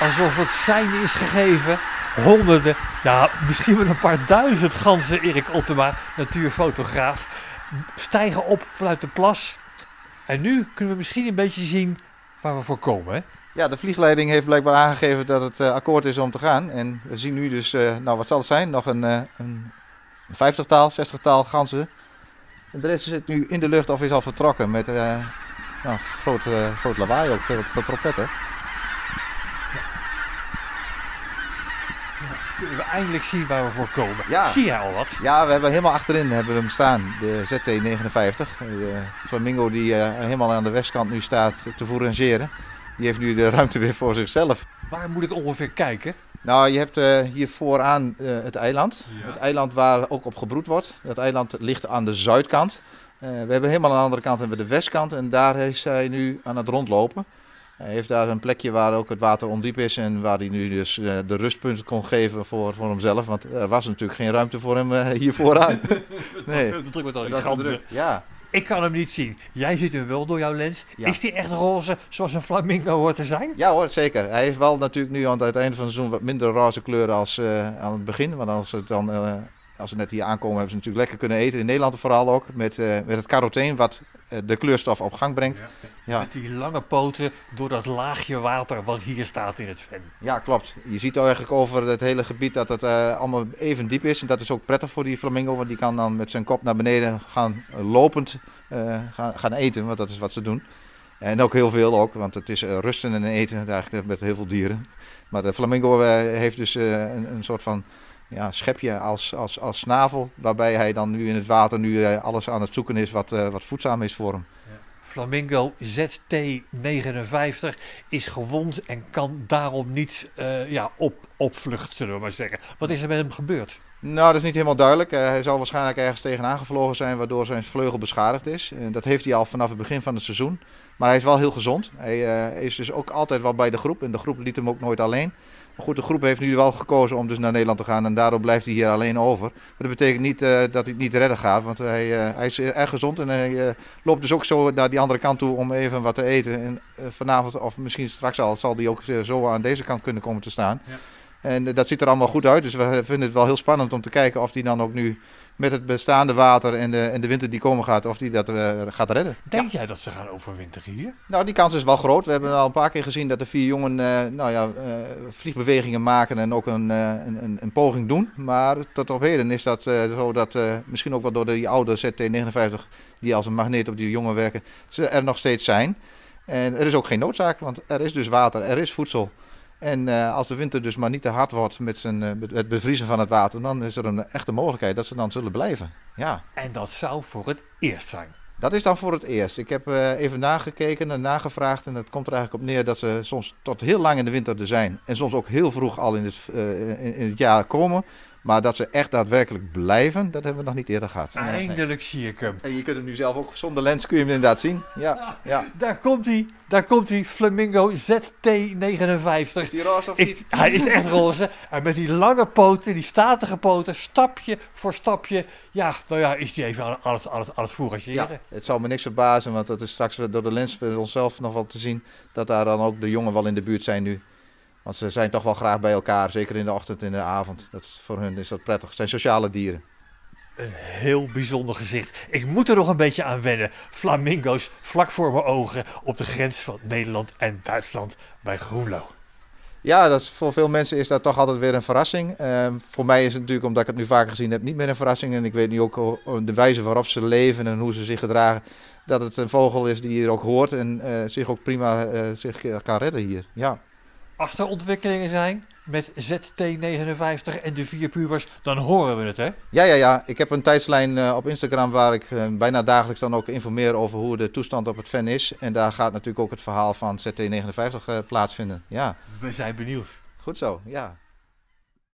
alsof het zijn is gegeven. Honderden, ja, misschien wel een paar duizend ganzen, Erik Ottema, natuurfotograaf, stijgen op vanuit de plas. En nu kunnen we misschien een beetje zien waar we voor komen. Hè? Ja, de vliegleiding heeft blijkbaar aangegeven dat het uh, akkoord is om te gaan. En we zien nu dus, uh, nou wat zal het zijn, nog een, uh, een vijftigtaal, zestigtaal ganzen. En de rest zit nu in de lucht of is al vertrokken met nou, groot, groot lawaai ook, veel trompetten. Kunnen we eindelijk zien waar we voor komen. Ja. Zie jij al wat? Ja, we hebben helemaal achterin hebben we hem staan, de ZT59. De Flamingo die helemaal aan de westkant nu staat te fourageren. Die heeft nu de ruimte weer voor zichzelf. Waar moet ik ongeveer kijken? Nou, je hebt uh, hier vooraan uh, het eiland. Het eiland waar ook op gebroed wordt. Dat eiland ligt aan de zuidkant. Uh, we hebben helemaal aan de andere kant hebben we de westkant. En daar is hij nu aan het rondlopen. Hij heeft daar een plekje waar ook het water ondiep is. En waar hij nu dus de rustpunten kon geven voor, voor hemzelf. Want er was natuurlijk geen ruimte voor hem hier vooraan. nee. Dat druk met al die druk. Ja. Ik kan hem niet zien. Jij ziet hem wel door jouw lens. Is die echt roze zoals een flamingo hoort te zijn? Ja hoor, zeker. Hij heeft wel natuurlijk nu aan het einde van het seizoen wat minder roze kleuren als uh, aan het begin. Want als het dan... Als ze net hier aankomen, hebben ze natuurlijk lekker kunnen eten. In Nederland vooral ook. Met, uh, met het caroteen, wat de kleurstof op gang brengt. Ja. Ja. Met die lange poten door dat laagje water wat hier staat in het ven. Ja, klopt. Je ziet eigenlijk over het hele gebied dat het uh, allemaal even diep is. En dat is ook prettig voor die flamingo, want die kan dan met zijn kop naar beneden gaan lopend gaan, gaan eten. Want dat is wat ze doen. En ook heel veel ook, want het is rusten en eten eigenlijk met heel veel dieren. Maar de flamingo heeft dus een, een soort van ja, schepje als, als, als snavel. Waarbij hij dan nu in het water nu alles aan het zoeken is wat, wat voedzaam is voor hem. Flamingo ZT59 is gewond en kan daarom niet uh, ja, op, opvluchten, zullen we maar zeggen. Wat is er met hem gebeurd? Nou, dat is niet helemaal duidelijk. Uh, hij zal waarschijnlijk ergens tegenaan gevlogen zijn, waardoor zijn vleugel beschadigd is. Uh, dat heeft hij al vanaf het begin van het seizoen. Maar hij is wel heel gezond. Hij is dus ook altijd wel bij de groep. En de groep liet hem ook nooit alleen. Maar goed, de groep heeft nu wel gekozen om dus naar Nederland te gaan en daardoor blijft hij hier alleen over. Maar dat betekent niet uh, dat hij het niet redden gaat, want hij, uh, hij is erg gezond en hij loopt dus ook zo naar die andere kant toe om even wat te eten. En vanavond, of misschien straks al, zal hij ook zo aan deze kant kunnen komen te staan. Ja. En dat ziet er allemaal goed uit, dus we vinden het wel heel spannend om te kijken of hij dan ook nu met het bestaande water en de, en de winter die komen gaat, of die dat uh, gaat redden. Denk jij dat ze gaan overwinteren hier? Nou, die kans is wel groot. We hebben al een paar keer gezien dat de vier jongen uh, nou ja, uh, vliegbewegingen maken en ook een, een, een, poging doen. Maar tot op heden is dat zo dat misschien ook wel door die oude ZT59, die als een magneet op die jongen werken, ze er nog steeds zijn. En er is ook geen noodzaak, want er is dus water, er is voedsel. En uh, als de winter dus maar niet te hard wordt met zijn, uh, het bevriezen van het water, dan is er een echte mogelijkheid dat ze dan zullen blijven. Ja. En dat zou voor het eerst zijn. Dat is dan voor het eerst. Ik heb uh, even nagekeken en nagevraagd. En het komt er eigenlijk op neer dat ze soms tot heel lang in de winter er zijn. En soms ook heel vroeg al in het, in, in het jaar komen. Maar dat ze echt daadwerkelijk blijven, dat hebben we nog niet eerder gehad. Eindelijk nee. zie ik hem. En je kunt hem nu zelf ook zonder lens kun je hem inderdaad zien. Ja, ja. Daar komt hij. Daar komt hij. Flamingo ZT59. Is die roze of niet? hij is echt roze. En met die lange poten, die statige poten, stapje voor stapje. Ja, nou ja, is hij even aan, aan, het, aan, het, aan het fourageren. Ja, het zal me niks verbazen, want dat is straks door de lens voor onszelf nog wel te zien. Dat daar dan ook de jongen wel in de buurt zijn nu. Want ze zijn toch wel graag bij elkaar, zeker in de ochtend en in de avond. Dat is, voor hun is dat prettig. Het zijn sociale dieren. Een heel bijzonder gezicht. Ik moet er nog een beetje aan wennen. Flamingo's vlak voor mijn ogen op de grens van Nederland en Duitsland bij Groenlo. Ja, dat is, voor veel mensen is dat toch altijd weer een verrassing. Uh, voor mij is het natuurlijk, omdat ik het nu vaker gezien heb, niet meer een verrassing. En ik weet nu ook de wijze waarop ze leven en hoe ze zich gedragen. Dat het een vogel is die hier ook hoort en uh, zich ook prima uh, zich kan redden hier. Ja achterontwikkelingen zijn met ZT59 en de vier pubers, dan horen we het, hè? Ja, ja, ja. Ik heb een tijdslijn uh, op Instagram waar ik uh, bijna dagelijks dan ook informeer over hoe de toestand op het ven is. En daar gaat natuurlijk ook het verhaal van ZT59 uh, plaatsvinden. Ja. We zijn benieuwd. Goed zo, ja.